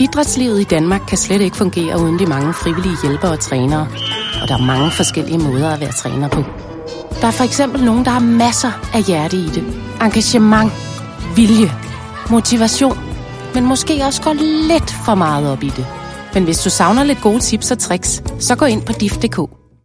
Idrætslivet i Danmark kan slet ikke fungere uden de mange frivillige hjælpere og trænere. Og der er mange forskellige måder at være træner på. Der er for eksempel nogen, der har masser af hjerte i det. Engagement, vilje, motivation, men måske også går lidt for meget op i det. Men hvis du savner lidt gode tips og tricks, så gå ind på dif.dk.